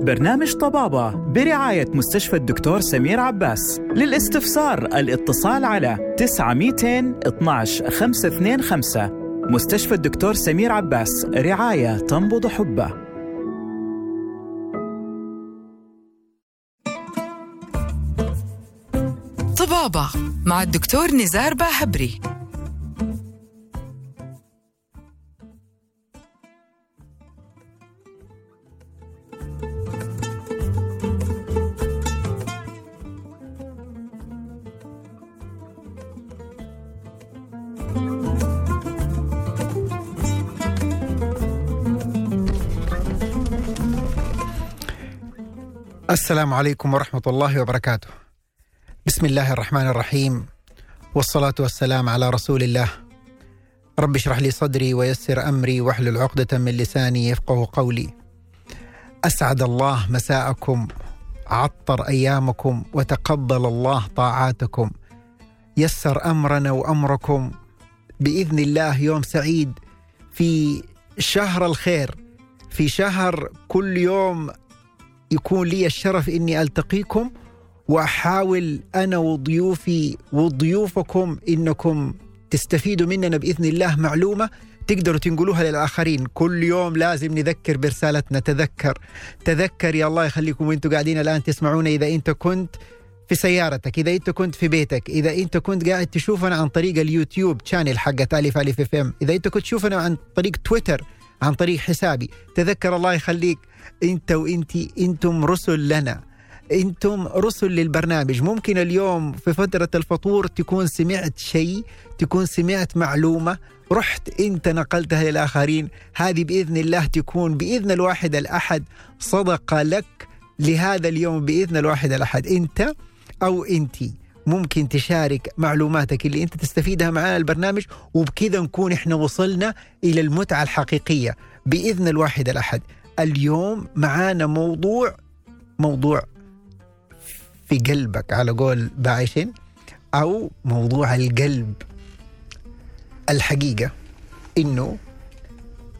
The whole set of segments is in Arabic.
برنامج طبابة برعاية مستشفى الدكتور سمير عباس. للاستفسار الاتصال على 900 12 525 مستشفى الدكتور سمير عباس رعاية تنبض حبه. طبابة مع الدكتور نزار باهبري. السلام عليكم ورحمة الله وبركاته. بسم الله الرحمن الرحيم والصلاة والسلام على رسول الله. رب اشرح لي صدري ويسر أمري واحلل عقدة من لساني يفقه قولي. أسعد الله مساءكم عطر أيامكم وتقبل الله طاعاتكم. يسر أمرنا وأمركم بإذن الله يوم سعيد في شهر الخير في شهر كل يوم يكون لي الشرف إني ألتقيكم وأحاول أنا وضيوفي وضيوفكم إنكم تستفيدوا مننا بإذن الله معلومة تقدروا تنقلوها للآخرين. كل يوم لازم نذكر برسالتنا. تذكر تذكر يا الله يخليكم وأنتم قاعدين الآن تسمعونا إذا أنت كنت في سيارتك إذا أنت كنت في بيتك إذا أنت كنت قاعد تشوفنا عن طريق اليوتيوب channel حقت ألف ألف FM إذا أنت كنت تشوفنا عن طريق تويتر عن طريق حسابي. تذكر الله يخليك. أنت وانتي أنتم رسل لنا. أنتم رسل للبرنامج. ممكن اليوم في فترة الفطور تكون سمعت شيء تكون سمعت معلومة. رحت أنت نقلتها للآخرين. هذه بإذن الله تكون بإذن الواحد الأحد صدقة لك لهذا اليوم بإذن الواحد الأحد. أنت أو انتي ممكن تشارك معلوماتك اللي أنت تستفيدها معنا البرنامج وبكذا نكون إحنا وصلنا إلى المتعة الحقيقية بإذن الواحد الأحد. اليوم معانا موضوع موضوع في قلبك على قول باعشين أو موضوع القلب. الحقيقة إنه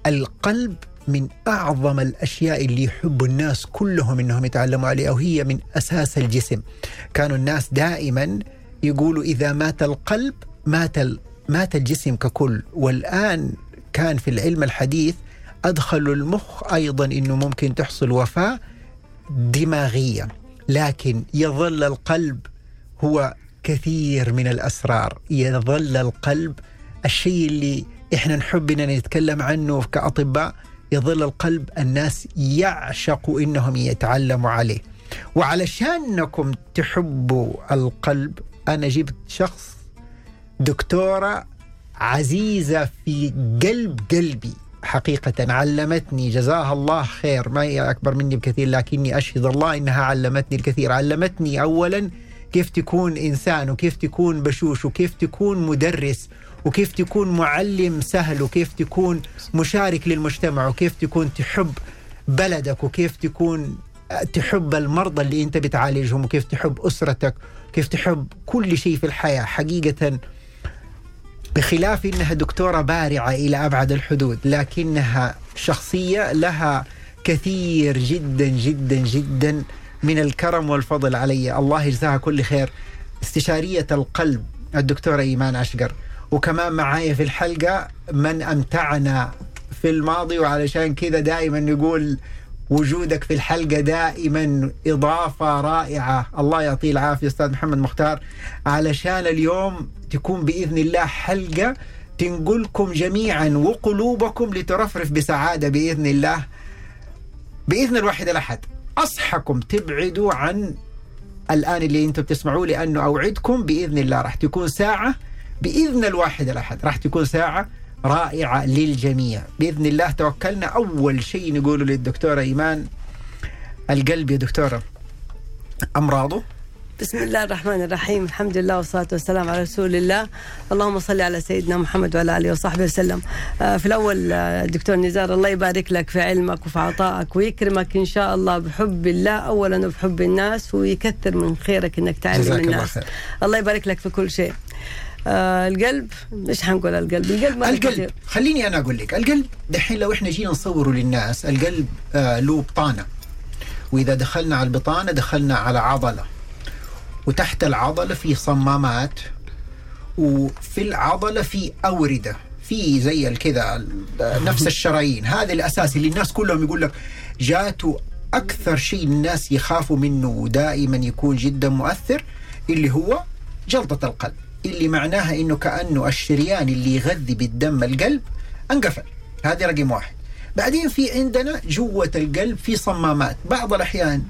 القلب من أعظم الأشياء اللي يحب الناس كلهم إنهم يتعلموا عليها وهي من أساس الجسم. كانوا الناس دائما يقولوا إذا مات القلب مات مات الجسم ككل والآن كان في العلم الحديث ادخلوا المخ أيضا إنه ممكن تحصل وفاة دماغية لكن يظل القلب هو كثير من الأسرار يظل القلب الشيء اللي إحنا نحب إننا نتكلم عنه كأطباء يظل القلب الناس يعشقوا إنهم يتعلموا عليه. وعلشانكم تحبوا القلب أنا جبت شخص دكتورة عزيزة في قلب قلبي. حقيقة علمتني جزاها الله خير. ما هي أكبر مني بكثير لكني أشهد الله إنها علمتني الكثير. علمتني أولا كيف تكون إنسان وكيف تكون بشوش وكيف تكون مدرس وكيف تكون معلم سهل وكيف تكون مشارك للمجتمع وكيف تكون تحب بلدك وكيف تكون تحب المرضى اللي أنت بتعالجهم وكيف تحب أسرتك كيف تحب كل شيء في الحياة. حقيقة بخلاف إنها دكتورة بارعة إلى أبعد الحدود لكنها شخصية لها كثير جدا جدا جدا من الكرم والفضل علي. الله يجزاها كل خير. استشارية القلب الدكتورة إيمان أشقر. وكمان معايا في الحلقة من أمتعنا في الماضي وعلشان كذا دائما نقول وجودك في الحلقة دائما إضافة رائعة. الله يعطيه العافية أستاذ محمد مختار. علشان اليوم تكون بإذن الله حلقة تنقلكم جميعا وقلوبكم لترفرف بسعادة بإذن الله. بإذن الواحد الأحد أصحكم تبعدوا عن الآن اللي أنتم بتسمعوه لأنه أوعدكم بإذن الله راح تكون ساعة بإذن الواحد الأحد. راح تكون ساعة رائعة للجميع. بإذن الله توكلنا. أول شيء نقوله للدكتورة إيمان القلب يا دكتورة. أمراضه؟ بسم الله الرحمن الرحيم. الحمد لله والصلاة والسلام على رسول الله. اللهم صل على سيدنا محمد وعلى آله وصحبه وسلم. آه، في الأول آه، دكتور نزار الله يبارك لك في علمك وفي عطائك ويكرمك إن شاء الله بحب الله. أولا وبحب الناس ويكثر من خيرك إنك تعلم الله الناس. خير. الله يبارك لك في كل شيء. آه القلب. مش حنقول القلب؟ القلب ما القلب. كثير. خليني أنا أقول لك القلب دحين لو إحنا جينا نصوره للناس القلب آه له بطانة. وإذا دخلنا على البطانة دخلنا على عضلة. وتحت العضلة في صمامات وفي العضلة في أوردة. في زي كذا نفس الشرايين. هذا الأساس اللي الناس كلهم يقول لك جاته أكثر شيء الناس يخافوا منه ودائما يكون جدا مؤثر اللي هو جلطة القلب. اللي معناها إنه كأنه الشريان اللي يغذي بالدم القلب انقفل. هذه رقم واحد. بعدين في عندنا جوة القلب في صمامات. بعض الأحيان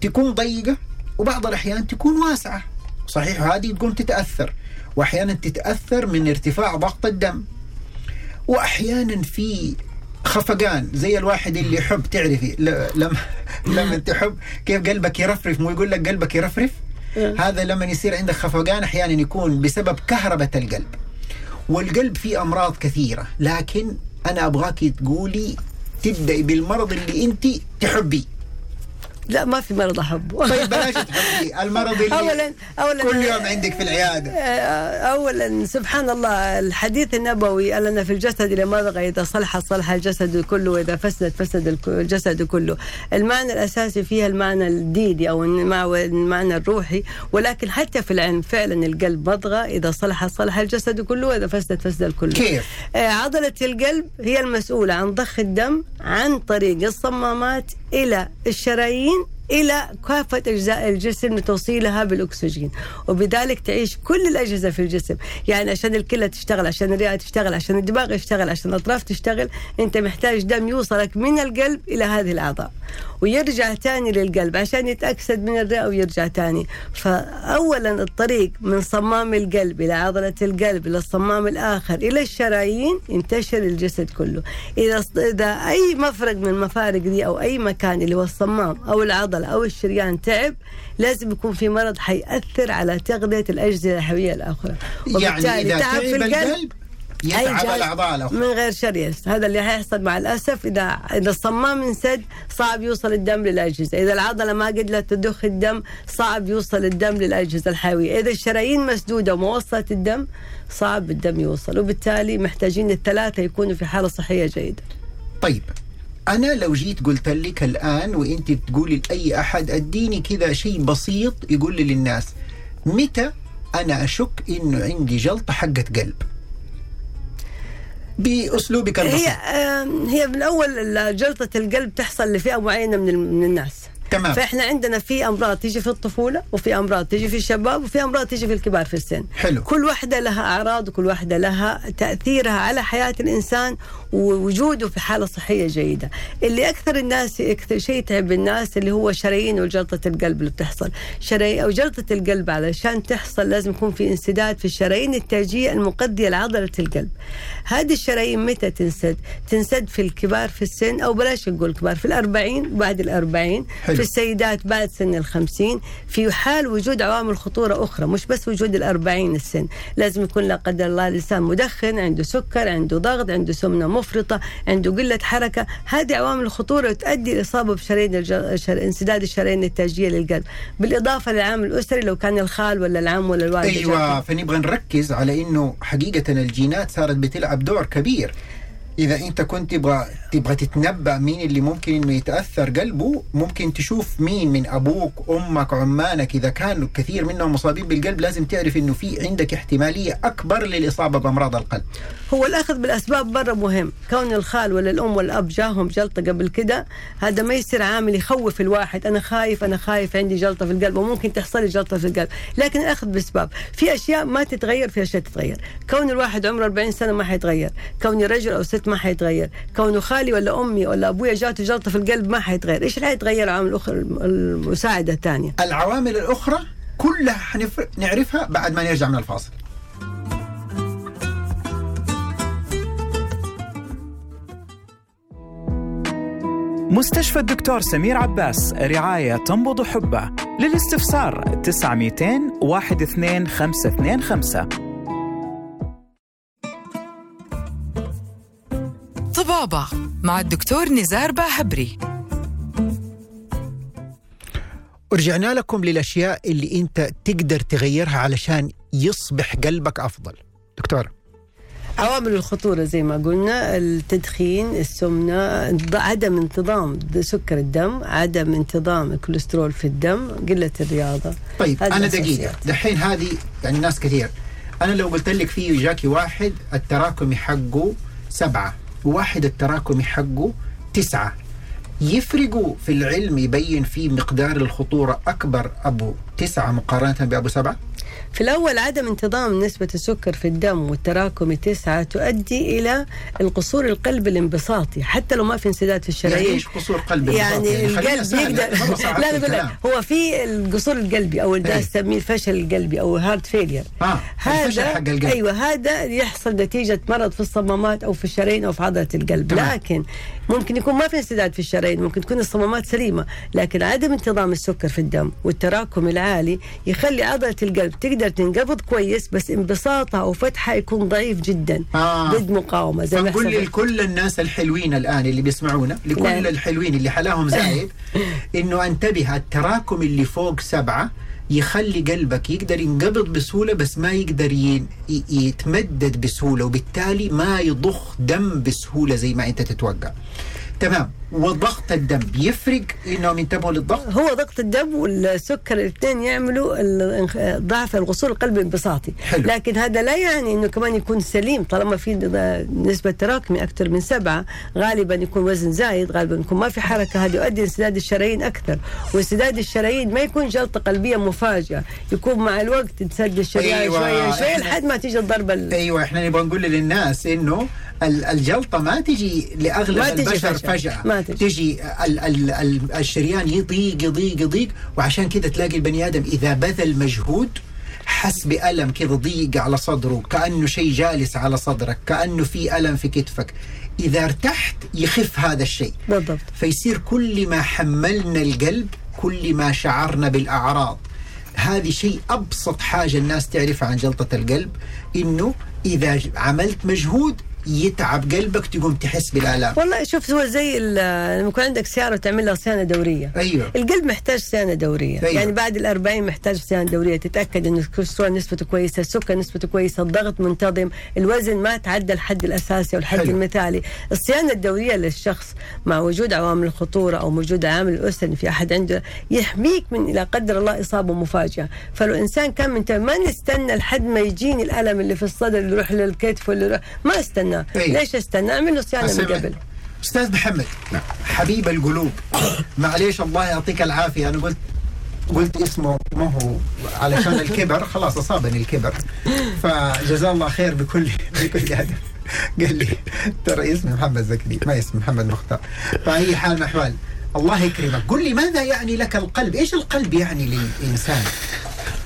تكون ضيقة وبعض الأحيان تكون واسعة. صحيح هذه تقوم تتأثر. وأحيانا تتأثر من ارتفاع ضغط الدم. وأحيانا في خفقان زي الواحد اللي يحب تعرفي لما لما تحب كيف قلبك يرفرف مو يقول لك قلبك يرفرف؟ هذا لما يصير عندك خفقان أحيانا يكون بسبب كهربة القلب. والقلب فيه أمراض كثيرة لكن أنا أبغاك تقولي تبدأي بالمرض اللي أنت تحبيه. لا ما في مرض احبه طيب بلاش تحبي. المرض اللي اولا اولا كل يوم عندك في العيادة. اولا سبحان الله الحديث النبوي قال لنا في الجسد إلى مضغه اذا صلح صلح الجسد كله واذا فسد فسد الجسد كله. المعنى الأساسي فيها المعنى الديني أو المعنى الروحي. ولكن حتى في العلم فعلا القلب مضغة. إذا صلح صلح الجسد كله. واذا فسد فسد الكل. كيف؟ عضلة القلب هي المسؤولة عن ضخ الدم عن طريق الصمامات إلى الشرايين. Bien, إلى كافة أجزاء الجسم لتوصيلها بالأكسجين. وبذلك تعيش كل الأجهزة في الجسم. يعني عشان الكلى تشتغل عشان الرئة تشتغل عشان الدماغ يشتغل عشان الأطراف تشتغل أنت محتاج دم يوصلك من القلب إلى هذه الأعضاء. ويرجع تاني للقلب عشان يتأكسد من الرئة ويرجع تاني. فاولا الطريق من صمام القلب إلى عضلة القلب إلى الصمام الآخر إلى الشرايين ينتشر الجسد كله. إذا إذا أي مفرق من المفارق دي أو أي مكان اللي هو الصمام أو العضله أو الشريان تعب لازم يكون في مرض حيأثر على تغذية الأجزاء الحيويه الأخرى. يعني إذا تعب في القلب يتعب الأعضاء الأخرى. من غير شريس هذا اللي حيحصل مع الأسف إذا إذا الصمام انسد صعب يوصل الدم للأجهزة. إذا العضلة ما قدرت تضخ الدم صعب يوصل الدم للأجهزة الحيوية. إذا الشرايين مسدودة وما وصلت الدم صعب الدم يوصل. وبالتالي محتاجين الثلاثة يكونوا في حالة صحية جيدة. طيب أنا لو جيت قلت لك الآن وأنت تقولي لأي أحد أديني كذا شيء بسيط يقول لي للناس متى أنا أشك إنه عندي جلطة حقة قلب؟ بأسلوبك البسيط. هي هي بالأول جلطة القلب تحصل لفئة معينة من من الناس. تمام. فإحنا عندنا في أمراض تيجي في الطفولة وفي أمراض تيجي في الشباب وفي أمراض تيجي في الكبار في السن. حلو. كل واحدة لها أعراض وكل واحدة لها تأثيرها على حياة الإنسان ووجوده في حالة صحية جيدة. اللي أكثر الناس أكثر شيء يتعب الناس اللي هو شرايين وجلطة القلب اللي بتحصل. شرايين أو جلطة القلب علشان تحصل لازم يكون في انسداد في الشرايين التاجية المقدية لعضلة القلب. هذه الشرايين متى تنسد؟ تنسد في الكبار في السن أو بلاش نقول كبار في الأربعين بعد الأربعين. حلو. في السيدات بعد سن الخمسين في حال وجود عوامل خطورة أخرى مش بس وجود الأربعين السن لازم يكون لا قدر الله الإنسان مدخن عنده سكر عنده ضغط عنده سمنة مفرطة عنده قلة حركة. هذه عوامل الخطورة تؤدي الإصابة بشرايين الج... شر... انسداد الشرايين التاجية للقلب. بالإضافة للعامل الأسري لو كان الخال ولا العم ولا الوالد أيوه فنبغى نركز على إنه حقيقة الجينات صارت بتلعب دور كبير. إذا أنت كنت تبغى تبغى تتنبأ مين اللي ممكن إنه يتأثر قلبه ممكن تشوف مين من أبوك أمك عمانك إذا كانوا كثير منهم مصابين بالقلب لازم تعرف إنه في عندك احتمالية أكبر للإصابة بأمراض القلب. هو الأخذ بالأسباب برا مهم. كون الخال ولا الأم ولا الاب جاهم جلطة قبل كده هذا ما يصير عامل يخوف الواحد. أنا خايف أنا خايف عندي جلطة في القلب وممكن تحصل لي جلطة في القلب. لكن الأخذ باسباب في أشياء ما تتغير في أشياء تتغير. كون الواحد عمره 40 سنة ما حيتغير. كوني رجل أو ست ما حيتغير. كونه خالي ولا أمي ولا أبويا جاته جلطة في القلب ما حيتغير. إيش اللي حيتغير العوامل الأخرى المساعدة الثانية؟ العوامل الأخرى كلها حنف... نعرفها بعد ما نرجع من الفاصل. مستشفى الدكتور سمير عباس رعاية تنبض حبة. للاستفسار 900 12525 طبابة مع الدكتور نزار باهبري. ورجعنا لكم للأشياء اللي أنت تقدر تغيرها علشان يصبح قلبك أفضل. دكتور. عوامل الخطورة زي ما قلنا التدخين السمنة عدم انتظام سكر الدم عدم انتظام الكوليسترول في الدم قلة الرياضة. طيب الأساسيات. دقيقة. دحين هذه يعني ناس كثير. أنا لو قلت لك في جاكي واحد التراكمي حقه سبعة. وواحد التراكمي حقه تسعة. يفرقوا في العلم يبين فيه مقدار الخطورة أكبر أبو تسعة مقارنة بأبو سبعة؟ في الأول عدم انتظام نسبة السكر في الدم والتراكمي تسعة تؤدي إلى القصور القلب الانبساطي حتى لو ما في انسداد في يعني الشرايين إيش قصور قلب يعني خلينا القلب يقدر لا الكلام. هو في القصور القلبي أو أي. الناس تسميه الفشل القلبي أو heart failure آه، الفشل حق القلب. أيوه هذا يحصل نتيجة مرض في الصمامات أو في الشرايين أو في عضلة القلب تمام. لكن ممكن يكون ما في انسداد في الشرايين ممكن تكون الصمامات سليمة لكن عدم انتظام السكر في الدم والتراكم العالي يخلي عضلة القلب تقدر تنقبض كويس بس انبساطها وفتحها يكون ضعيف جدا آه. ضد مقاومة زي ما لكل الناس الحلوين الآن اللي بيسمعونا لكل لا. الحلوين اللي حلاهم زايد إنه أنتبه التراكم اللي فوق سبعة يخلي قلبك يقدر ينقبض بسهولة بس ما يقدر يتمدد بسهولة وبالتالي ما يضخ دم بسهولة زي ما أنت تتوقع. تمام وضغط الدم يفرق انهم ينتبهوا للضغط؟ هو ضغط الدم والسكر الاثنين يعملوا ضعف الغصون القلب الانبساطي حلو. لكن هذا لا يعني إنه كمان يكون سليم. طالما في نسبة تراكمي أكثر من سبعة غالبا يكون وزن زايد غالبا يكون ما في حركة. هذا يؤدي انسداد الشرايين أكثر. وانسداد الشرايين ما يكون جلطة قلبية مفاجئة. يكون مع الوقت تسد الشريان أيوة، شوية شوية لحد ما تيجي الضربة ال- أيوه إحنا نبغى نقول للناس إنه ال- الجلطة ما تجي لأغلب ما تجي البشر فجأة. فجأة. ما تجي. تجي ال ال ال الشريان يضيق يضيق يضيق وعشان كذا تلاقي البني آدم إذا بذل مجهود حس بألم كذا ضيق على صدره كأنه شيء جالس على صدرك كأنه في ألم في كتفك. إذا ارتحت يخف هذا الشيء. بالضبط. فيصير كل ما حملنا القلب كل ما شعرنا بالأعراض. هذه شيء أبسط حاجة الناس تعرفها عن جلطة القلب إنه إذا عملت مجهود يتعب قلبك تقوم تحس بالآلام. والله شوف هو زي لما يكون عندك سيارة وتعمل لها صيانة دورية. أيوه. القلب محتاج صيانة دورية. أيوة. يعني بعد الأربعين محتاج صيانة دورية. تتأكد انه الكوليسترول نسبته كويسة السكر نسبته كويسة الضغط منتظم الوزن ما تعدى الحد الأساسي أو الحد حلو. المثالي. الصيانة الدورية للشخص مع وجود عوامل الخطورة أو وجود عامل الاسره ان في أحد عنده يحميك من لا قدر الله إصابة مفاجئه فلو إنسان كان من ما نستنى لحد ما يجيني الألم اللي في الصدر اللي يروح للكتف واللي يروح ما استنى. أيوة. ليش استنى؟ أعمل له صيانة من. قبل. أستاذ محمد حبيب القلوب. معليش الله يعطيك العافية. أنا قلت قلت اسمه ما هو علشان الكبر. خلاص أصابني الكبر. فجزاه الله خير بكل بكل هدف قال لي ترى اسمي محمد زكريا. ما اسمي محمد مختار. فأي حال من الأحوال الله يكرمك. قل لي ماذا يعني لك القلب؟ إيش القلب يعني للإنسان؟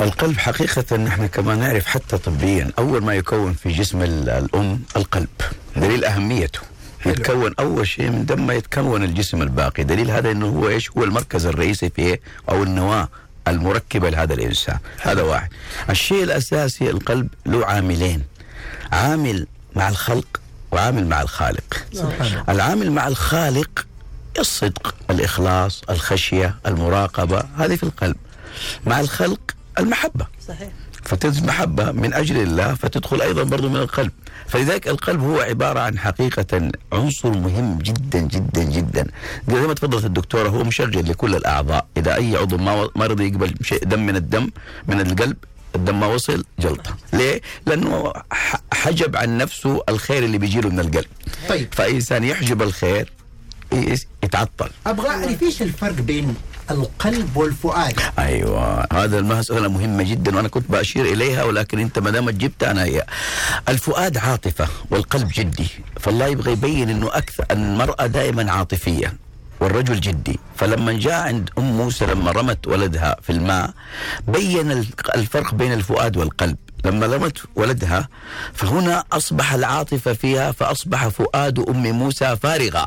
القلب حقيقة نحن كما نعرف حتى طبيا أول ما يكون في جسم ال- الأم القلب. دليل أهميته. يتكون أول شيء من دم ما يتكون الجسم الباقي. دليل هذا أنه هو إيش؟ هو المركز الرئيسي في إيه؟ أو النواة المركبة لهذا الإنسان. هذا واحد. الشيء الأساسي القلب له عاملين. عامل مع الخلق وعامل مع الخالق. العامل مع الخالق الصدق الإخلاص الخشية المراقبة هذه في القلب. مع الخلق المحبة. صحيح. فتنزل محبة من أجل الله فتدخل أيضا برضو من القلب. فلذلك القلب هو عبارة عن حقيقة عنصر مهم جدا جدا جدا. زي ما تفضلت الدكتورة هو مشغل لكل الأعضاء. إذا أي عضو ما ما رضي يقبل شيء دم من الدم من القلب الدم ما وصل جلطة. ليه؟ لأنه ح- حجب عن نفسه الخير اللي بيجيله من القلب. طيب. فإنسان يحجب الخير يتعطل. أبغى أعرف إيش الفرق بين القلب والفؤاد. أيوه. هذا المساله مهمه جدا وأنا كنت بأشير إليها ولكن أنت ما دام جبتها أنا هي. الفؤاد عاطفة والقلب جدي فالله يبغى يبين إنه أكثر المرأة دائما عاطفية والرجل جدي. فلما جاء عند أم موسى لما رمت ولدها في الماء بين الفرق بين الفؤاد والقلب. لما رمت ولدها فهنا أصبح العاطفة فيها فأصبح فؤاد أم موسى فارغا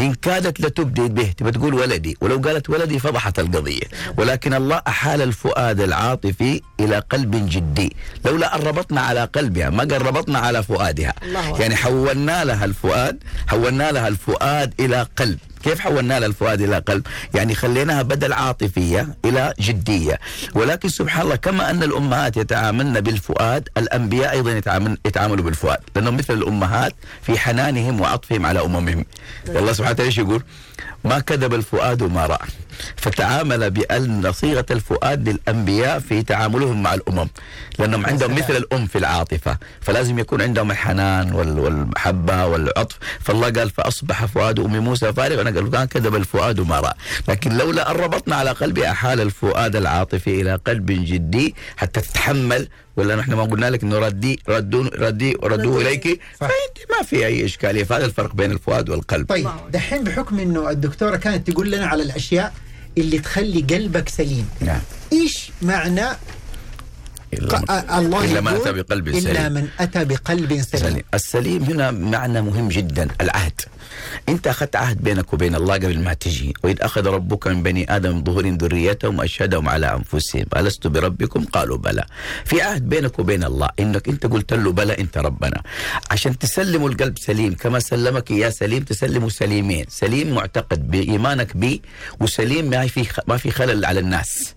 إن كادت لتبدي به تبى تقول ولدي. ولو قالت ولدي فضحت القضية. ولكن الله أحال الفؤاد العاطفي إلى قلب جدي. لولا أن ربطنا على قلبها ما قال ربطنا على فؤادها. الله. يعني حولنا لها الفؤاد حولنا لها الفؤاد إلى قلب. كيف حولنا الفؤاد إلى قلب؟ يعني خليناها بدل عاطفية إلى جدية. ولكن سبحان الله كما أن الأمهات يتعاملن بالفؤاد الأنبياء أيضا يتعامل يتعاملوا بالفؤاد. لأنهم مثل الأمهات في حنانهم وعطفهم على أممهم. الله سبحانه وتعالى إيش يقول؟ ما كذب الفؤاد ما رأى. فتعامل بأن صيغة الفؤاد للأنبياء في تعاملهم مع الأمم لأنهم عندهم مثل الأم في العاطفة فلازم يكون عندهم الحنان وال- والمحبة والعطف. فالله قال فأصبح فؤاد أم موسى فارغا أنا قال كان كذب الفؤاد ما رأى. لكن لولا أن ربطنا على قلبي أحال الفؤاد العاطفي إلى قلب جدي حتى تتحمل ولا نحن ما قلنا لك إنه ردي ردون ردي ردوه اليك. فانت ما في أي إشكالية. فهذا الفرق بين الفؤاد والقلب. طيب. دحين بحكم إنه الدكتورة كانت تقول لنا على الأشياء اللي تخلي قلبك سليم نعم. إيش معنى؟ إلا آه، الله إلا من أتى بقلب إلا سليم. من أتى بقلب سليم. السليم هنا معنى مهم جدا العهد. انت اخذت عهد بينك وبين الله قبل ما تجي وإذ أخذ ربك من بني آدم من ظهورهم ذريتهم وأشهدهم على أنفسهم. ألست بربكم؟ قالوا بلى. في عهد بينك وبين الله إنك أنت قلت له بلى أنت ربنا. عشان تسلموا القلب سليم كما سلمك يا سليم تسلموا سليمين. سليم معتقد بإيمانك بي وسليم ما في ما في خلل على الناس.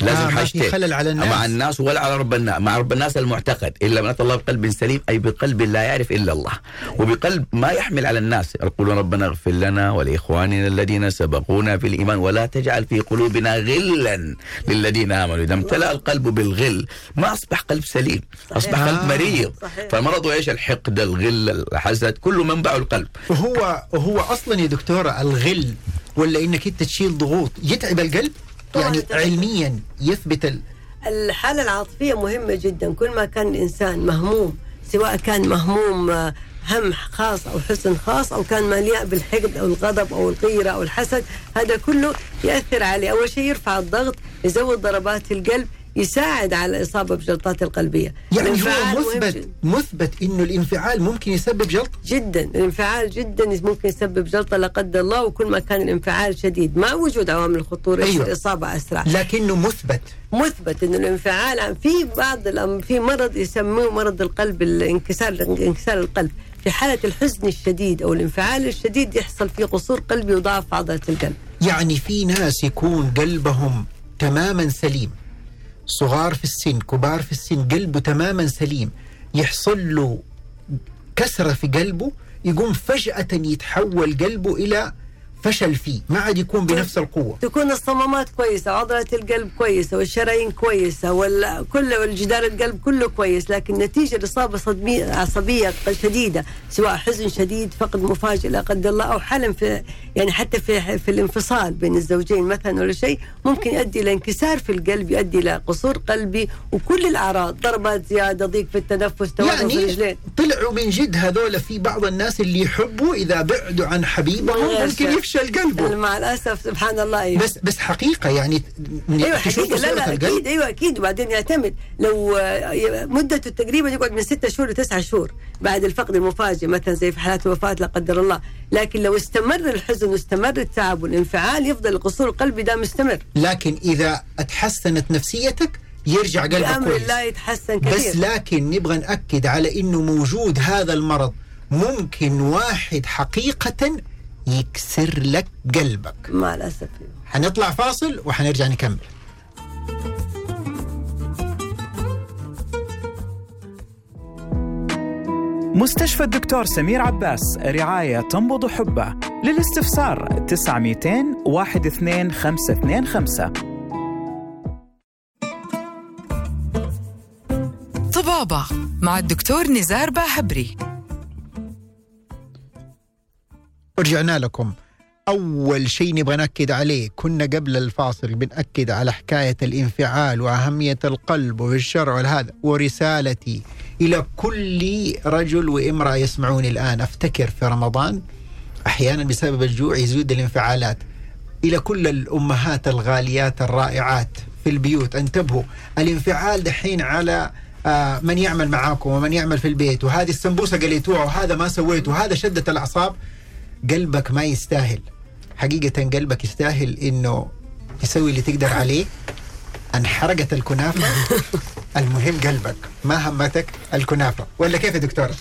لازم آه، ما في خلل على الناس. مع الناس ولا على رب الناس مع رب الناس المعتقد. إلا من أتى الله بقلب سليم أي بقلب لا يعرف إلا الله. وبقلب ما يحمل على الناس. يقولون ربنا اغفر لنا ولإخواننا الذين سبقونا في الإيمان ولا تجعل في قلوبنا غلا للذين آمنوا إذا امتلأ القلب بالغل ما أصبح قلب سليم أصبح قلب آه. مريض صحيح. فمرضه إيش الحقد الغل الحسد كله منبعه القلب وهو وهو أصلا يا دكتورة الغل ولا إنك أنت تشيل ضغوط يتعب القلب طبعاً يعني يتعب. علميا يثبت ال... الحالة العاطفية مهمة جدا كل ما كان الإنسان مهموم سواء كان مهموم آه، هم خاص أو حزن خاص أو كان مليء بالحقد أو الغضب أو الغيرة أو الحسد هذا كله يأثر عليه. أول شيء يرفع الضغط يزود ضربات القلب يساعد على الإصابة بجلطات القلبية. يعني هو مثبت. مثبت إنه الانفعال ممكن يسبب جلط جدا الانفعال جدا ممكن يسبب جلطة لا قدر الله وكل ما كان الانفعال شديد مع وجود عوامل الخطورة أيوة. يصير إصابة أسرع. لكنه مثبت. مثبت إنه الانفعال في بعض في مرض يسموه مرض القلب الانكسار انكسار القلب. في حالة الحزن الشديد أو الانفعال الشديد يحصل فيه قصور قلبي وضعف عضلة القلب. يعني في ناس يكون قلبهم تماما سليم. صغار في السن كبار في السن قلبه تماما سليم. يحصل له كسرة في قلبه يقوم فجأة يتحول قلبه إلى فشل فيه ما عاد يكون بنفس القوة. تكون الصمامات كويسة وعضلة القلب كويسة والشرايين كويسة وكل الجدار القلب كله كويس لكن نتيجة لإصابة عصبية شديدة سواء حزن شديد فقد مفاجئ لا قدر الله أو حالم في يعني حتى في في الانفصال بين الزوجين مثلا ولا شيء ممكن يؤدي إلى انكسار في القلب يؤدي إلى قصور قلبي وكل الأعراض ضربات زيادة ضيق في التنفس توازن في يعني الرجلين. طلعوا من جد هذول في بعض الناس اللي يحبوا إذا بعدوا عن حبيبهم ممكن يفشل قلبه مع الأسف سبحان الله أيوه. بس بس حقيقة يعني أيوه حقيقة. لا لا أكيد أيوه أكيد. وبعدين يعتمد. لو آه، مدته تقريبا يقعد من ستة شهور لتسعة شهور بعد الفقد المفاجئ مثلا زي في حالات الوفاة لا قدر الله. لكن لو استمر الحزن واستمر التعب والانفعال يفضل القصور القلبي ده مستمر. لكن إذا اتحسنت نفسيتك يرجع قلبك كويس. الله يتحسن كثير. بس لكن نبغى نأكد على إنه موجود هذا المرض. ممكن واحد حقيقة يكسر لك قلبك. مع الاسف حنطلع فاصل وحنرجع نكمل. مستشفى الدكتور سمير عباس رعاية تنبض حبه. للاستفسار 900 12525 طبابة مع الدكتور نزار باهبري. ورجعنا لكم. أول شيء نبغى نأكد عليه كنا قبل الفاصل بنأكد على حكاية الانفعال وأهمية القلب والشرع والهذا ورسالتي إلى كل رجل وامرأة يسمعوني الآن. أفتكر في رمضان أحيانا بسبب الجوع يزيد الانفعالات. إلى كل الأمهات الغاليات الرائعات في البيوت انتبهوا الانفعال دحين على آه، من يعمل معاكم ومن يعمل في البيت وهذه السمبوسة قليتوها وهذا ما سويته وهذا شدة الأعصاب قلبك ما يستاهل. حقيقة قلبك يستاهل إنه تسوي اللي تقدر عليه. انحرقت الكنافة. المهم قلبك ما همتك الكنافة. ولا كيف يا دكتورة؟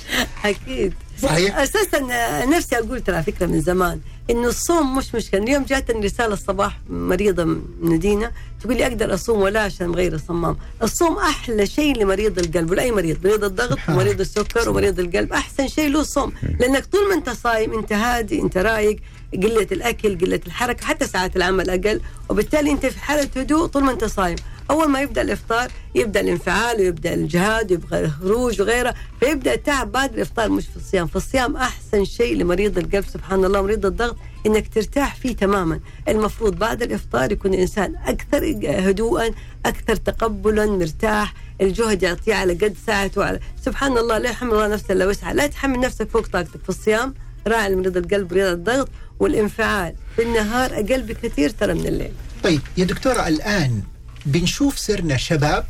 أكيد. صحيح. أساسا آه، نفسي أقول ترى فكرة من زمان إنه الصوم مش مشكلة. اليوم جاتني رسالة الصباح مريضة من دينا تقول لي أقدر أصوم ولا عشان غير صمام الصوم أحلى شيء لمريض القلب ولأي مريض مريض الضغط ومريض السكر ومريض القلب أحسن شيء له الصوم. لأنك طول ما أنت صايم أنت هادي أنت رايق قلة الأكل قلة الحركة حتى ساعات العمل أقل وبالتالي أنت في حالة هدوء طول ما أنت صايم. أول ما يبدأ الإفطار يبدأ الانفعال ويبدأ الجهاد ويبقى الخروج وغيره فيبدأ التعب بعد الإفطار مش في الصيام. فالصيام أحسن شيء لمريض القلب سبحان الله مريض الضغط إنك ترتاح فيه تماما. المفروض بعد الإفطار يكون الإنسان أكثر هدوءا أكثر تقبلا مرتاح. الجهد يعطيه على قد ساعته وعلى سبحان الله لا يحمل الله نفسه إلا وسعها لا تحمل نفسك فوق طاقتك. في الصيام راعي مريض القلب مريض الضغط والانفعال. في النهار أقل بكثير ترى من الليل. طيب يا دكتورة الآن بنشوف صرنا شباب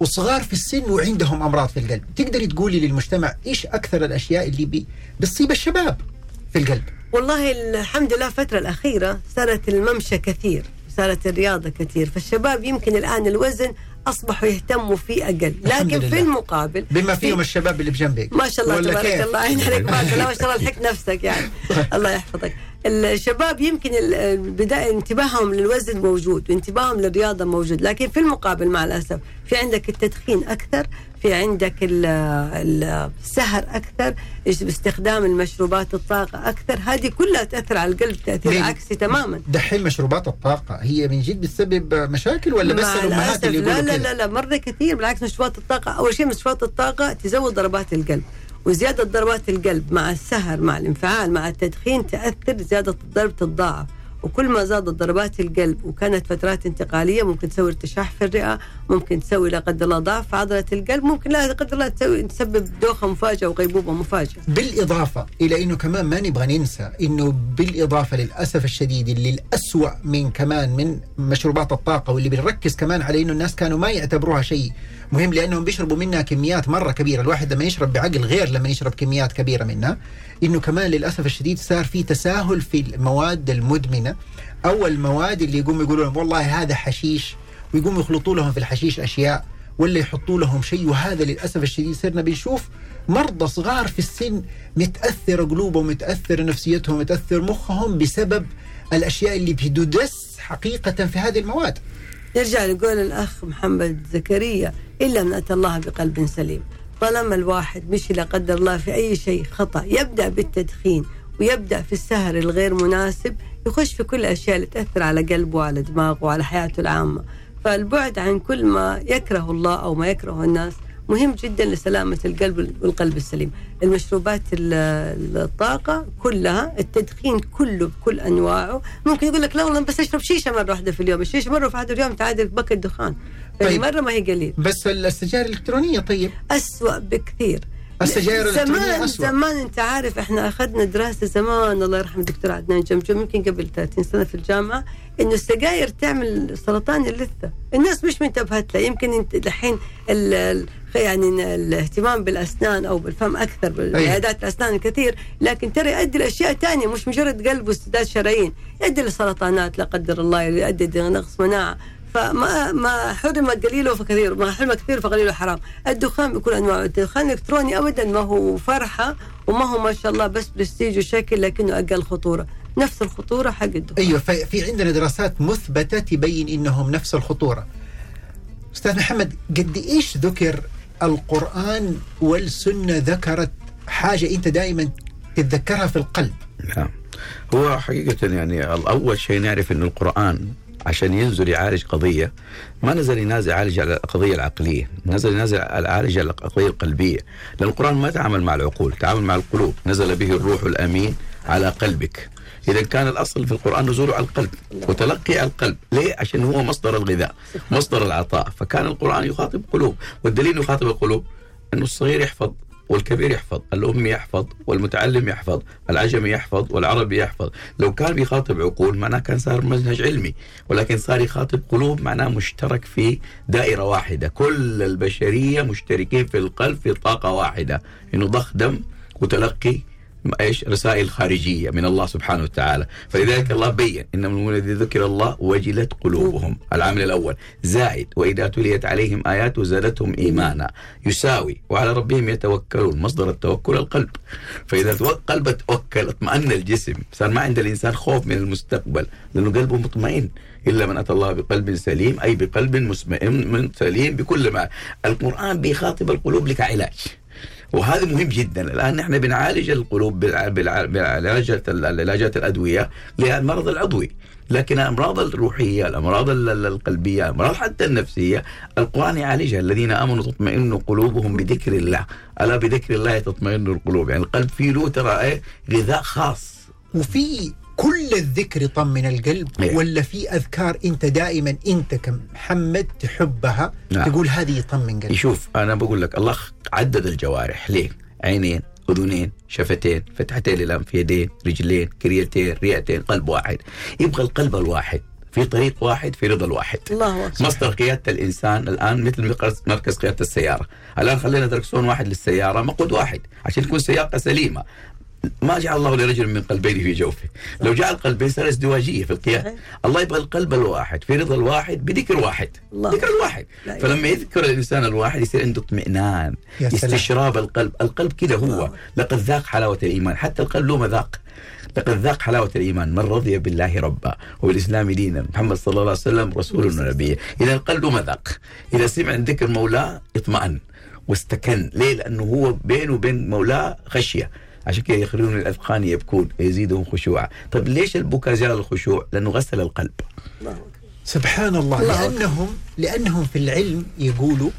وصغار في السن وعندهم أمراض في القلب. تقدري تقولي للمجتمع إيش أكثر الأشياء اللي بي بتصيب الشباب في القلب؟ والله الحمد لله الفترة الأخيرة صارت الممشى كثير صارت الرياضة كثير. فالشباب يمكن الآن الوزن أصبحوا يهتموا فيه أقل الحمد لكن لله. في المقابل بما في- فيهم الشباب اللي بجنبك. ما شاء الله تبارك كيف؟ الله. عين عليك ما شاء الله ما شاء الله لحقت نفسك يعني. الله يحفظك. الشباب يمكن ال- بداية انتباههم للوزن موجود وانتباههم للرياضة موجود لكن في المقابل مع الأسف في عندك التدخين أكثر في عندك ال- ال- السهر أكثر باستخدام المشروبات الطاقة أكثر هذه كلها تأثر على القلب تأثير؟ عكسي تماما دحين مشروبات الطاقة هي من جد بتسبب مشاكل ولا بس الأمهات اللي لا لا؟ لا لا مرة كثير بالعكس مشروبات الطاقة أول شيء مشروبات الطاقة تزود ضربات القلب وزيادة ضربات القلب مع السهر مع الانفعال مع التدخين تأثر زيادة الضرب تتضاعف وكل ما زادت ضربات القلب وكانت فترات انتقالية ممكن تسوي ارتشاح في الرئة ممكن تسوي لا قدر الله ضعف في عضلة القلب ممكن لا قدر الله تسوي تسبب دوخة مفاجئة وغيبوبة مفاجئة. بالإضافة إلى أنه كمان ما نبغى ننسى أنه بالإضافة للأسف الشديد اللي الأسوأ من كمان من مشروبات الطاقة واللي بنركز كمان على أنه الناس كانوا ما يعتبروها شيء. مهم لأنهم بيشربوا منها كميات مرة كبيرة. الواحد لما يشرب بعقل غير لما يشرب كميات كبيرة منها أنه كمان للأسف الشديد صار في تساهل في المواد المدمنة. أو المواد اللي يقوموا يقولون والله هذا حشيش ويقوموا يخلطوا لهم في الحشيش أشياء ولا يحطوا لهم شيء. وهذا للأسف الشديد صرنا بنشوف مرضى صغار في السن متأثر قلوبهم متأثر نفسيتهم متأثر مخهم بسبب الأشياء اللي بتدس حقيقة في هذه المواد. نرجع لقول الأخ محمد زكريا إلا من أتى الله بقلب سليم. طالما الواحد مشي لا قدر الله في أي شيء خطأ. يبدأ بالتدخين ويبدأ في السهر الغير مناسب يخش في كل الأشياء اللي تأثر على قلبه وعلى دماغه وعلى حياته العامة. فالبعد عن كل ما يكره الله أو ما يكره الناس مهم جدا لسلامة القلب والقلب السليم. المشروبات ال- الطاقة كلها التدخين كله بكل أنواعه. ممكن يقول لك لا والله بس أشرب شيشة مرة واحدة في اليوم الشيشة مرة واحدة في اليوم تعادل بكت دخان طيب. طيب. مرة ما هي قليل. بس السجائر الإلكترونية طيب. أسوأ بكثير. السجائر الإلكترونية زمان أسوأ. زمان أنت عارف إحنا أخذنا دراسة زمان الله يرحم الدكتور عدنان جمجم يمكن قبل 30 سنة في الجامعة إنه السجاير تعمل سرطان اللثة، الناس مش منتبهت له. يمكن أنت الحين ال- ال- يعني الاهتمام بالأسنان أو بالفم أكثر بالعيادات الأسنان الكثير، لكن ترى يؤدي لأشياء ثانية مش مجرد قلب واستداد شرايين، يؤدي لسرطانات لا قدر الله يؤدي لنقص مناعة، فما ما حرم قليله فكثير ما حرم كثير فقليله حرام الدخان بكل انواعه الدخان الالكتروني ابدا ما هو فرحة وما هو ما شاء الله بس برستيج وشكل لكنه أقل خطورة. نفس الخطورة حق الدخان. أيوه في في عندنا دراسات مثبتة تبين إنهم نفس الخطورة. أستاذ محمد قد إيش ذكر القرآن والسنة ذكرت حاجة أنت دائما تتذكرها في القلب؟ نعم. هو حقيقة يعني أول شيء نعرف أن القرآن عشان ينزل يعالج قضية ما نزل ينازل يعالج على القضية العقلية نزل ينازل يعالج على القضية القلبية لأن القرآن ما تعامل مع العقول تعامل مع القلوب نزل به الروح الأمين على قلبك إذا كان الأصل في القرآن نزوله على القلب وتلقي على القلب ليه؟ عشان هو مصدر الغذاء مصدر العطاء فكان القرآن يخاطب قلوب والدليل يخاطب القلوب أنه الصغير يحفظ والكبير يحفظ الأم يحفظ والمتعلم يحفظ العجمي يحفظ والعربي يحفظ. لو كان بيخاطب عقول معناه كان صار منهج علمي ولكن صار يخاطب قلوب معناه مشترك في دائرة واحدة. كل البشرية مشتركين في القلب في طاقة واحدة إنه ضخ دم وتلقي إيش؟ رسائل خارجية من الله سبحانه وتعالى. فلذلك الله بين انما الذي ذكر الله وجلت قلوبهم. العامل الأول زائد وإذا تليت عليهم آياته زادتهم إيمانا. يساوي وعلى ربهم يتوكلون مصدر التوكل القلب. فإذا قلبه توكل اطمأن الجسم. صار ما عند الإنسان خوف من المستقبل لأنه قلبه مطمئن. إلا من أتى الله بقلب سليم أي بقلب مسمئن سليم بكل ما. القرآن بيخاطب القلوب لكعلاج وهذا مهم جدا. الآن نحن بنعالج القلوب بالعلاجات العلاجات الأدوية للمرض العضوي. لكن الأمراض الروحية الأمراض القلبية الأمراض حتى النفسية القرآن يعالجها. الذين آمنوا تطمئن قلوبهم بذكر الله. ألا بذكر الله تطمئن القلوب؟ يعني القلب فيه له ترى إيه؟ غذاء خاص. وفي كل الذكر يطمن القلب إيه. ولا في أذكار أنت دائما أنت كمحمد تحبها؟ نعم. تقول هذه يطمن قلبي. يشوف أنا بقول لك الله عدد الجوارح ليه؟ عينين أذنين شفتين فتحتين الانف يدين رجلين كريتين رئتين قلب واحد. يبغى القلب الواحد في طريق واحد في رضا الواحد. الله أكبر. مصدر قيادة الإنسان الآن مثل مركز- مركز قيادة السيارة. الآن خلينا دركسون واحد للسيارة مقود واحد عشان تكون سياقة سليمة. ما جعل الله لرجل من قلبين في جوفه. لو جعل قلبين صار ازدواجية في القيادة الله يبغى القلب الواحد في رضا الواحد بذكر واحد. الله. ذكر الواحد. فلما يذكر الإنسان الواحد يصير عنده اطمئنان يا سلام. استشراب القلب. القلب كده هو. لقد ذاق حلاوة الإيمان. حتى القلب له مذاق. لقد ذاق حلاوة الإيمان. من رضي بالله ربا وبالإسلام دينا. محمد صلى الله عليه وسلم رسول ونبي. إذا القلب له مذاق. إذا سمع ذكر مولاه اطمأن واستكن. ليه؟ لأنه هو بينه وبين مولاه خشية. عشان كده يخرجون الأذقان يبكون يزيدهم خشوعا طيب ليش البكاء زال الخشوع؟ لأنه غسل القلب. سبحان الله, الله. لانهم لأنهم في العلم يقولوا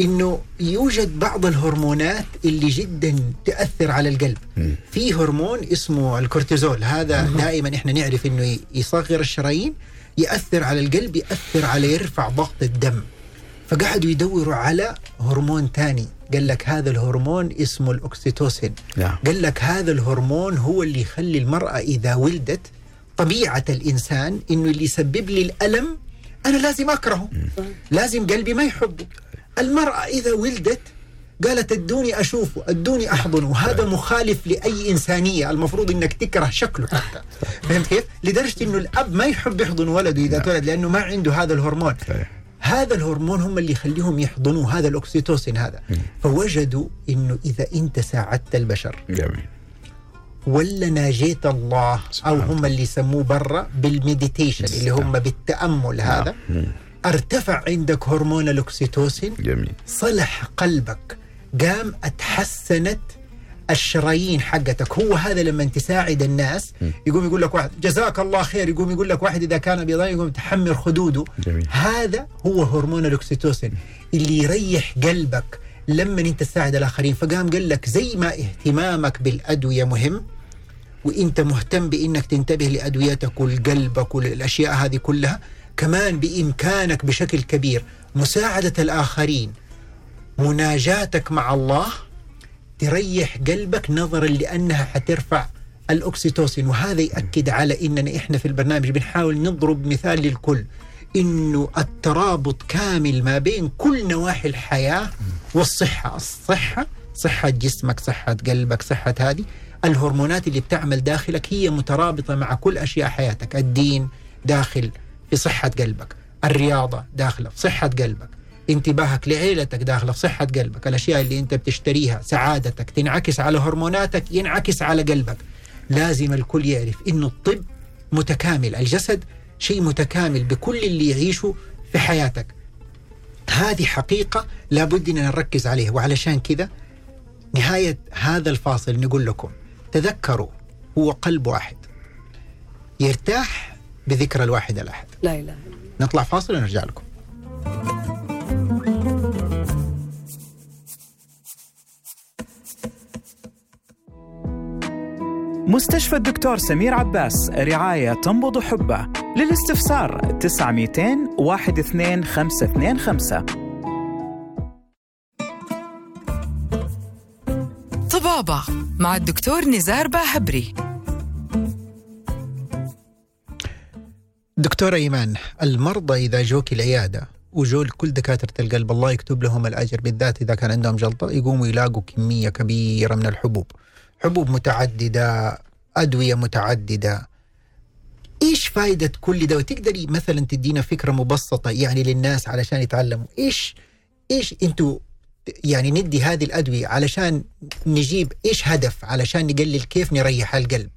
إنه يوجد بعض الهرمونات اللي جدا تأثر على القلب. في هرمون اسمه الكورتيزول. هذا دائما إحنا نعرف إنه يصغر الشرايين يأثر على القلب يأثر على يرفع ضغط الدم. فقعدوا يدوروا على هرمون تاني قال لك هذا الهرمون اسمه الأكسيتوسين. نعم قال لك هذا الهرمون هو اللي يخلي المرأة إذا ولدت طبيعة الإنسان إنه اللي يسبب لي الألم أنا لازم أكرهه. لازم قلبي ما يحبه. المرأة إذا ولدت قالت ادوني أشوفه ادوني أحضنه. وهذا مخالف لأي إنسانية. المفروض إنك تكره شكله حتى. فهمت كيف؟ لدرجة إنه الأب ما يحب يحضن ولده إذا تولد لأنه ما عنده هذا الهرمون. هذا الهرمون هم اللي يخليهم يحضنوه هذا الأكسيتوسين هذا. فوجدوا إنه إذا أنت ساعدت البشر جميل. ولا ناجيت الله أو هم اللي يسموه برا بال meditation اللي هم بالتأمل هذا مم. ارتفع عندك هرمون الأكسيتوسين. جميل. صلح قلبك. قام اتحسنت الشرايين حقتك. هو هذا لما تساعد الناس يقوم يقول لك واحد جزاك الله خير. يقوم يقول لك واحد إذا كان بيضايق يقوم تحمر خدوده. جميل. هذا هو هرمون الأكسيتوسين اللي يريح قلبك لما أنت تساعد الآخرين. فقام قال لك زي ما اهتمامك بالأدوية مهم وأنت مهتم بإنك تنتبه لأدويتك ولقلبك وللاشياء هذه كلها كمان بإمكانك بشكل كبير مساعدة الآخرين مناجاتك مع الله تريح قلبك نظرا لأنها حترفع الأكسيتوسين. وهذا ياكد على إننا إحنا في البرنامج بنحاول نضرب مثال للكل إنه الترابط كامل ما بين كل نواحي الحياة والصحة، الصحة صحة جسمك، صحة قلبك، صحة هذه الهرمونات اللي بتعمل داخلك هي مترابطة مع كل أشياء حياتك، الدين داخل في صحة قلبك، الرياضة داخلة في صحة قلبك، انتباهك لعيلتك داخله في صحة قلبك، الأشياء اللي أنت بتشتريها، سعادتك تنعكس على هرموناتك ينعكس على قلبك. لازم الكل يعرف إنه الطب متكامل، الجسد شيء متكامل بكل اللي يعيشه في حياتك. هذه حقيقة لابد اننا نركز عليها وعلشان كذا نهاية هذا الفاصل نقول لكم تذكروا هو قلب واحد يرتاح بذكر الواحد الأحد. لا إله نطلع فاصل ونرجع لكم. مستشفى الدكتور سمير عباس رعاية تنبض حبه. للاستفسار 9200 12525 طبابة مع الدكتور نزار باهبري. دكتورة إيمان المرضى إذا جوك العيادة وجول كل دكاترة القلب الله يكتب لهم الأجر بالذات إذا كان عندهم جلطة يقوموا يلاقوا كمية كبيرة من الحبوب. حبوب متعددة أدوية متعددة. إيش فائده كل ده؟ وتقدري مثلا تدينا فكرة مبسطة يعني للناس علشان يتعلموا. إيش إيش أنتوا يعني ندي هذه الأدوية علشان نجيب إيش هدف علشان نقلل كيف نريح القلب؟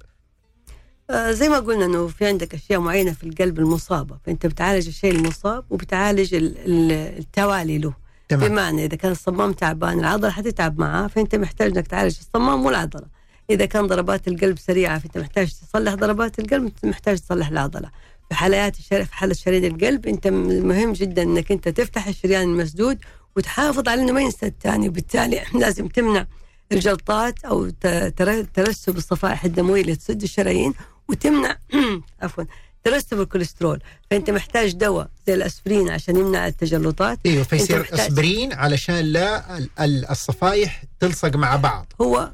آه زي ما قلنا إنه في عندك أشياء معينة في القلب المصابة فأنت بتعالج الشيء المصاب وبتعالج ال- ال- التوالي له. تمام. بمعنى إذا كان الصمام تعبان العضلة حتتعب معاه فأنت محتاج إنك تعالج الصمام والعضلة. إذا كان ضربات القلب سريعة فأنت محتاج تصلح ضربات القلب أنت محتاج تصلح العضلة. في حالات. في حالة شريان القلب أنت م- مهم جدا إنك أنت تفتح الشريان المسدود وتحافظ على إنه ما ينسد ثاني وبالتالي لازم تمنع الجلطات تر- ترسب الصفائح الدموية اللي تسد الشرايين وتمنع عفوا ترسب الكوليسترول. فأنت محتاج دواء زي الاسبرين عشان يمنع التجلطات. أيوه أنت فيصير اسبرين علشان لا ال- ال- الصفايح تلصق مع بعض. هو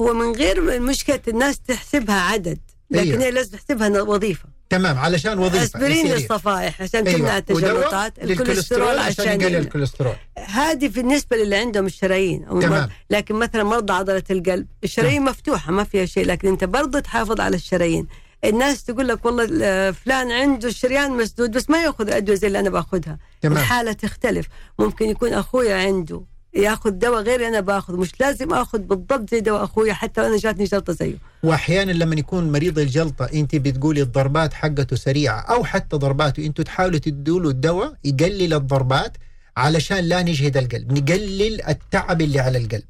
هو من غير مشكلة الناس تحسبها عدد لكن أيوة. هي لازم تحسبها وظيفة. تمام علشان وظيفة أسبرين للصفائح عشان أيوة. تمنع التجلطات ودواء للكوليسترول عشان يقلل الكوليسترول. هذه بالنسبة للي عندهم الشرايين تمام. لكن مثلا مرضى عضلة القلب الشرايين مفتوحة ما فيها شيء لكن أنت برضه تحافظ على الشرايين. الناس تقول لك والله ال- فلان عنده الشريان مسدود بس ما يأخذ الأدوية زي اللي أنا باخذها. الحالة تختلف. ممكن يكون أخويا عنده ياخذ دواء غير أنا باخذ مش لازم اخذ بالضبط زي دواء اخويا حتى أنا جاتني جلطة زيه. واحيانا لما يكون مريض الجلطة انت بتقولي الضربات حقته سريعة أو حتى ضرباته أنتوا تحاولوا تدوا له الدواء يقلل الضربات علشان لا نجهد القلب نقلل التعب اللي على القلب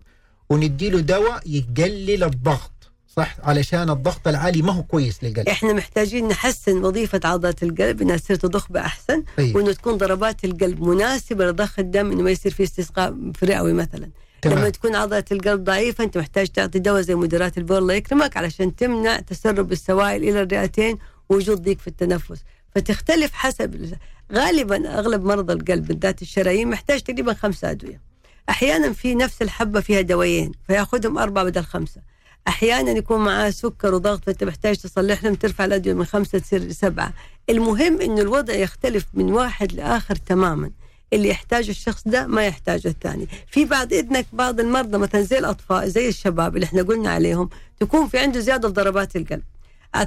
وندي له دواء يقلل الضغط. صح؟ علشان الضغط العالي ما هو كويس للقلب. إحنا محتاجين نحسن وظيفة عضلة القلب إنها تصير تضخ بأحسن طيب. وإنه تكون ضربات القلب مناسبة لضخ الدم إنه ما يصير في استسقاء في رئوي مثلا. تمام. لما تكون عضلة القلب ضعيفة أنت محتاج تعطي دواء زي مدرات البول الله يكرمك علشان تمنع تسرب السوائل إلى الرئتين ووجود ضيق في التنفس. فتختلف حسب غالبا أغلب مرضى القلب بالذات الشرايين محتاج تقريبا خمسة أدوية. أحيانا في نفس الحبة فيها دوايين فيأخذهم أربعة بدل خمسة. أحيانا يكون معاه سكر وضغط فأنت محتاج تصلح لهم ترفع الأدوية من خمسة تصير لسبعة. المهم إنه الوضع يختلف من واحد لآخر تماما. اللي يحتاجه الشخص ده ما يحتاجه الثاني. في بعد إذنك بعض المرضى مثلا زي الأطفال زي الشباب اللي إحنا قلنا عليهم تكون في عنده زيادة في ضربات القلب.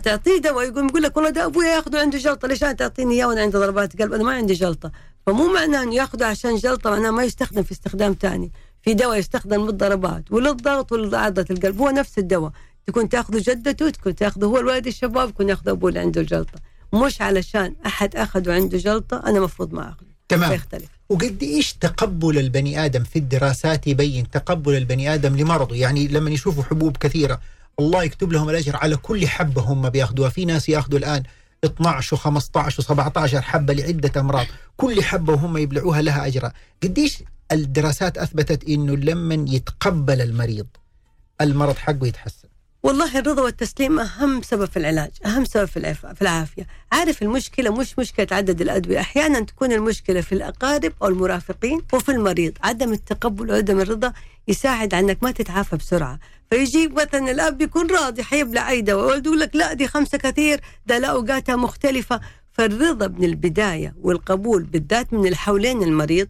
تعطيه دواء يقوم يقول لك والله ده ابويا ياخذه عنده جلطة ليش أنا تعطيني إياه وأنا عندي ضربات قلب؟ أنا ما عندي جلطة. فمو معناه إنه ياخذه عشان جلطة معناه ما يستخدم في استخدام ثاني. في دواء يستخدم للضربات وللضغط ولعضله القلب. هو نفس الدواء. تكون تاخذه جدته تكون تأخذه هو الولد الشباب يكون ياخذه أبوه اللي عنده الجلطه مش علشان أحد أخذه عنده جلطة أنا مفروض ما أخذه. تمام. فيختلف. وقد إيش تقبل البني آدم في الدراسات يبين تقبل البني آدم لمرضه؟ يعني لما يشوفوا حبوب كثيرة الله يكتب لهم الأجر على كل حبة هم بيأخذوها. في ناس يأخذوا الآن 12 و15 و17 حبة لعدة أمراض. كل حبة وهم يبلعوها لها اجر قديش الدراسات أثبتت إنه لما يتقبل المريض المرض حقه يتحسن. والله الرضا والتسليم أهم سبب في العلاج أهم سبب في في العافية. عارف المشكلة مش مشكلة عدد الأدوية أحيانا تكون المشكلة في الأقارب أو المرافقين وفي المريض عدم التقبل وعدم الرضا يساعد على إنك ما تتعافى بسرعة. فيجي مثلا الأب يكون راضي حيبلع أي دواء يقول لك لا دي خمسة كثير ده لا اوقاتها مختلفة. فالرضا من البداية والقبول بالذات من الحولين المريض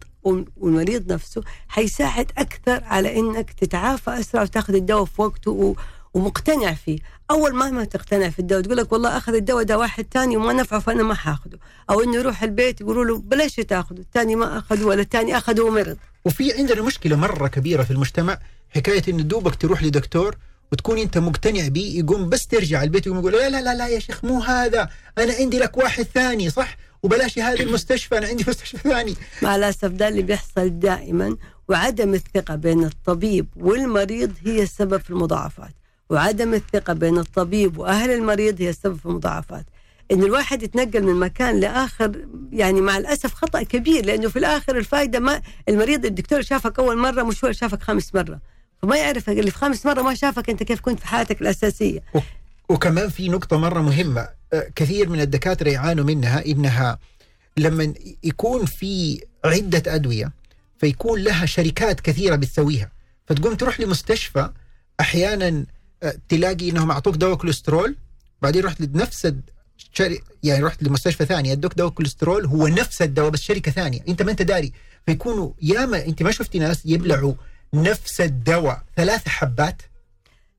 والمريض نفسه حيساعد أكثر على إنك تتعافى أسرع وتاخذ الدواء في وقته ومقتنع فيه. أول ما ما تقتنع في الدواء تقول لك والله أخذ الدواء ده واحد تاني وما نفعه فأنا ما حاخذه أو إنه يروح البيت يقولوا له بلاش تاخذه الثاني ما اخذه ولا الثاني اخذه ومرض. وفي عندنا مشكلة مرة كبيرة في المجتمع حكاية انه دوبك تروح لدكتور وتكون أنت مقتنع بيه يقوم بس ترجع البيت ويقوم يقول لا لا لا لا يا شيخ مو هذا. أنا عندي لك واحد ثاني صح؟ وبلاش هذه المستشفى أنا عندي مستشفى ثاني. مع الأسف ده اللي بيحصل دائما وعدم الثقة بين الطبيب والمريض هي السبب في المضاعفات. وعدم الثقة بين الطبيب وأهل المريض هي السبب في المضاعفات. إن الواحد يتنقل من مكان لآخر يعني مع الأسف خطأ كبير لأنه في الآخر الفائده ما المريض الدكتور شافك أول مرة مش هو شافك خامس مرة. فما يعرف اللي في خامس مرة ما شافك أنت كيف كنت في حياتك الأساسية. وكمان في نقطة مرة مهمة آه، كثير من الدكاترة يعانوا منها إنها لما يكون في عدة أدوية فيكون لها شركات كثيرة بتسويها. فتقوم تروح لمستشفى أحيانا آه، تلاقي إنهم أعطوك دواء كوليسترول بعدين رحت لنفس. يعني رحت لمستشفى ثانية أدوك دواء كوليسترول هو نفس الدواء بس شركة ثانية. أنت ما أنت داري. فيكونوا ياما أنت ما شفتي ناس يبلعوا نفس الدواء. ثلاث حبات.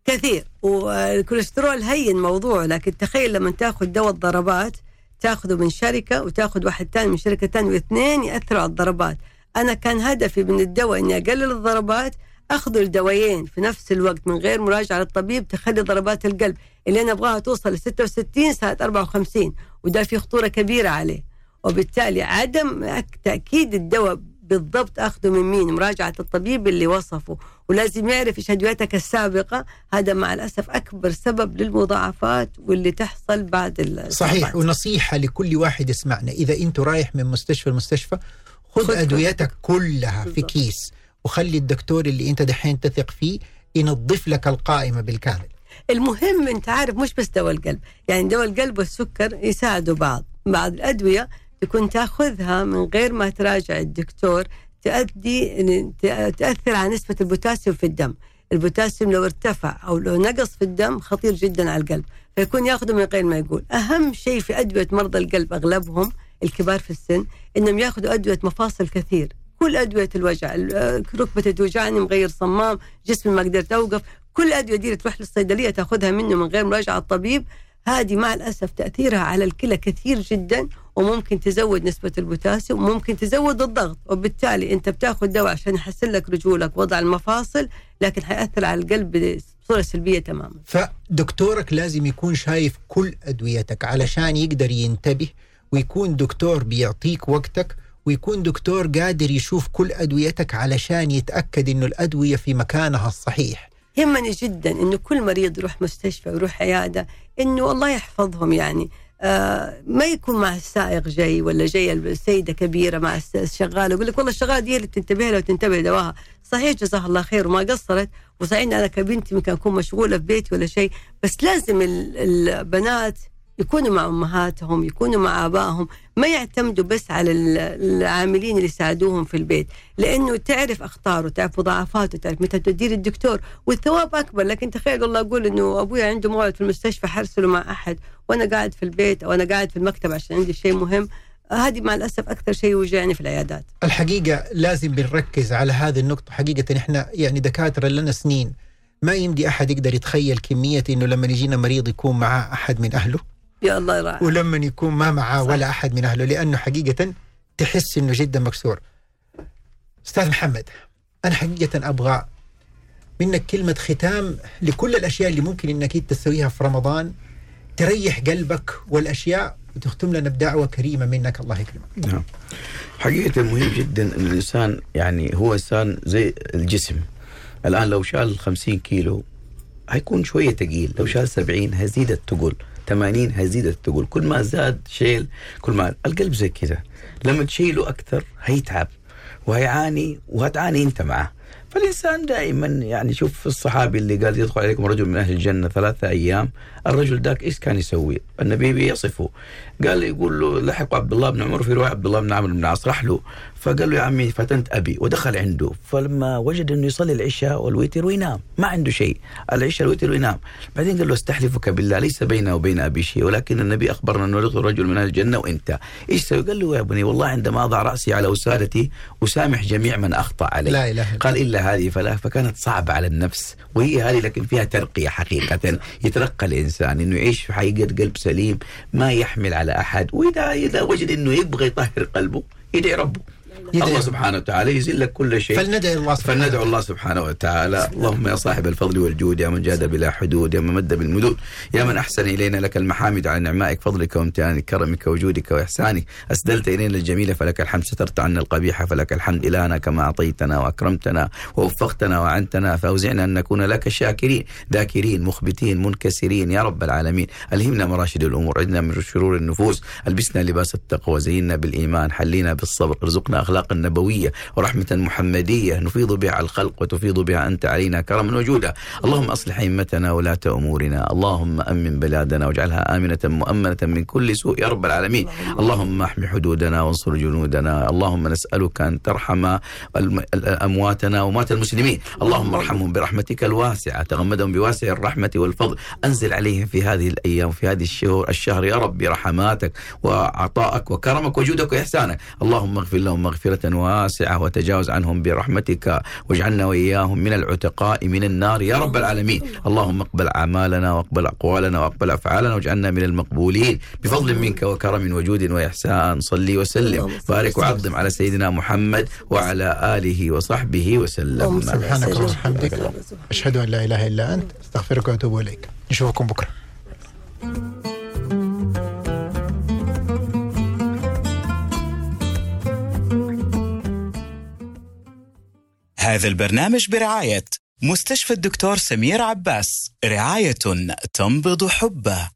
كثير. والكوليسترول هين موضوع لكن تخيل لما تاخذ دواء الضربات تاخذه من شركة وتاخذ واحد ثاني من شركة ثانية واثنين يأثروا على الضربات. أنا كان هدفي من الدواء إني أقلل الضربات أخذ الدوايين في نفس الوقت من غير مراجعة للطبيب تخلي ضربات القلب. اللي أنا أبغاها توصل ل 66 صارت 54 وده في خطورة كبيرة عليه. وبالتالي عدم تأكيد الدواء بالضبط أخذه من مين؟ مراجعة الطبيب اللي وصفه. ولازم يعرف إيش أدويتك السابقة. هذا مع الأسف أكبر سبب للمضاعفات واللي تحصل بعد الصحيح صحيح ونصيحة لكل واحد يسمعنا. إذا أنت رايح من مستشفى لمستشفى خذ أدويتك. كلها في بالضبط. كيس وخلي الدكتور اللي أنت دحين تثق فيه ينظف لك القائمة بالكامل. المهم أنت عارف مش بس دواء القلب. يعني دواء القلب والسكر يساعدوا بعض. بعض الأدوية تكون تاخذها من غير ما تراجع الدكتور تؤدي تاثر على نسبة البوتاسيوم في الدم. البوتاسيوم لو ارتفع أو لو نقص في الدم خطير جدا على القلب فيكون ياخذه من غير ما يقول. أهم شيء في أدوية مرضى القلب أغلبهم الكبار في السن إنهم ياخذوا أدوية مفاصل كثير. كل أدوية الوجع ال- ركبتي توجعني مغير صمام جسمي ما قدرت أوقف كل الادويه دي تروح للصيدلية تاخذها منه من غير مراجعة الطبيب هذه مع الأسف تأثيرها على الكلى كثير جدا وممكن تزود نسبة البوتاسيوم وممكن تزود الضغط وبالتالي أنت بتاخذ دواء عشان يحسن لك رجولك وضع المفاصل لكن حيأثر على القلب بصورة سلبية تماما. فدكتورك لازم يكون شايف كل أدويتك علشان يقدر ينتبه ويكون دكتور بيعطيك وقتك ويكون دكتور قادر يشوف كل أدويتك علشان يتأكد إنه الأدوية في مكانها الصحيح. يهمني جدا إنه كل مريض يروح مستشفى ويروح عيادة إنه الله يحفظهم يعني. ما يكون مع السائق جاي ولا جاي السيدة كبيرة مع الشغاله يقول لك والله الشغالة دي اللي تنتبه لها وتنتبه لدواها. صحيح جزاها الله خير وما قصرت. وصحيح أنا كبنتي ممكن أكون مشغولة في بيتي ولا شيء بس لازم ال- البنات يكونوا مع أمهاتهم يكونوا مع آبائهم ما يعتمدوا بس على ال- العاملين اللي يساعدوهم في البيت لأنه تعرف أخطاره تعرف مضاعفاته تعرف متى تدير الدكتور والثواب أكبر. لكن تخيل والله أقول إنه ابويا عنده موعد في المستشفى حرسله مع أحد وأنا قاعد في البيت أو أنا قاعد في المكتب عشان عندي شيء مهم. هذه مع الأسف أكثر شيء يوجعني في العيادات. الحقيقة لازم بنركز على هذه النقطة. حقيقة إحنا يعني دكاترة لنا سنين ما يمدي أحد يقدر يتخيل كمية إنه لما يجينا مريض يكون معاه أحد من أهله. يا الله يراعي ولما يكون ما معاه. ولا أحد من أهله لأنه حقيقة تحس إنه جدا مكسور. أستاذ محمد أنا حقيقة أبغى منك كلمة ختام لكل الأشياء اللي ممكن إنك أنت تسويها في رمضان تريح قلبك والأشياء وتختم لنا بدعوة كريمة منك الله يكرمك. نعم حقيقة مهم جدا أن الإنسان يعني هو إنسان زي الجسم الآن لو شال 50 كيلو هيكون شوية تقيل لو شال 70 هيزيد التقل 80 هيزيد التقل كل ما زاد شيل كل ما القلب زي كذا. لما تشيله أكثر هيتعب وهيعاني وهتعاني أنت معه. فالإنسان دائما يعني شوف الصحابي اللي قال يدخل عليكم رجل من أهل الجنة ثلاثة أيام الرجل ذاك إيش كان يسوي؟ النبي بيصفه قال يقول له لحق عبد الله بن عمر في رواية عبد الله بن عمرو بن العاص راح له. فقال له يا عمي فتنت أبي. ودخل عنده. فلما وجد أنه يصلي العشاء والوتر وينام. ما عنده شيء. العشاء الوتر وينام. بعدين قال له أستحلفك بالله ليس بينه وبين أبي شيء ولكن النبي أخبرنا أنه يدخل رجل من الجنة وأنت. إيش سوي؟ قال له يا ابني والله عندما أضع رأسي على وسادتي أسامح جميع من أخطأ علي. لا إلا قال إلا هذه فلا فكانت صعبة على النفس. وهي هذه لكن فيها ترقية حقيقة. يترقى الإنسان. إنه يعيش في حقيقة قلب سليم ما يحمل على أحد. وإذا إذا وجد إنه يبغى يطهر قلبه يدعي ربه. يدعي. الله. سبحانه وتعالى يزيل لك كل شيء. فلندعي الله سبحانه فلندعو الله سبحانه وتعالى. اللهم يا صاحب الفضل والجود يا من جاد بلا حدود يا من مد بالمدود يا من أحسن إلينا لك المحامد على نعمائك فضلك وامتنانك كرمك وجودك وإحسانك. أسدلت إلينا الجميل فلك الحمد. سترت عنا القبيح فلك الحمد. إلهنا كما أعطيتنا وأكرمتنا ووفقتنا وعنتنا فأوزعنا أن نكون لك شاكرين ذاكرين مخبتين منكسرين. يا رب العالمين ألهمنا مراشد الأمور عدنا من شرور النفوس ألبسنا لباس التقوى زينا بالإيمان حلينا بالصبر ارزقنا أخلاق النبوية ورحمة محمدية. نفيض بها على الخلق وتفيض بها أنت علينا كرما وجودا. اللهم أصلح أئمتنا ولاة أمورنا. اللهم أمن بلادنا واجعلها آمنة مؤمنة من كل سوء يا رب العالمين. اللهم احمي حدودنا وانصر جنودنا. اللهم نسألك أن ترحم أمواتنا ومات المسلمين. اللهم ارحمهم برحمتك الواسعة. تغمدهم بواسع الرحمة والفضل. أنزل عليهم في هذه الأيام في هذه الشهور الشهر يا رب رحماتك وعطائك وكرمك وجودك وإحسانك. اللهم اغفر لهم مغفرة مغفرة واسعة وتجاوز عنهم برحمتك واجعلنا وإياهم من العتقاء من النار. يا رب العالمين. اللهم اقبل أعمالنا واقبل أقوالنا واقبل أفعالنا واجعلنا من المقبولين. بفضل منك وكرم وجود وإحسان. صلي وسلم. بارك وعظم على سيدنا محمد وعلى آله وصحبه وسلم. سبحانك اللهم وبحمدك. أشهد أن لا إله إلا أنت. أستغفرك وأتوب إليك. نشوفكم بكرة. هذا البرنامج برعاية مستشفى الدكتور سمير عباس رعاية تنبض حبه.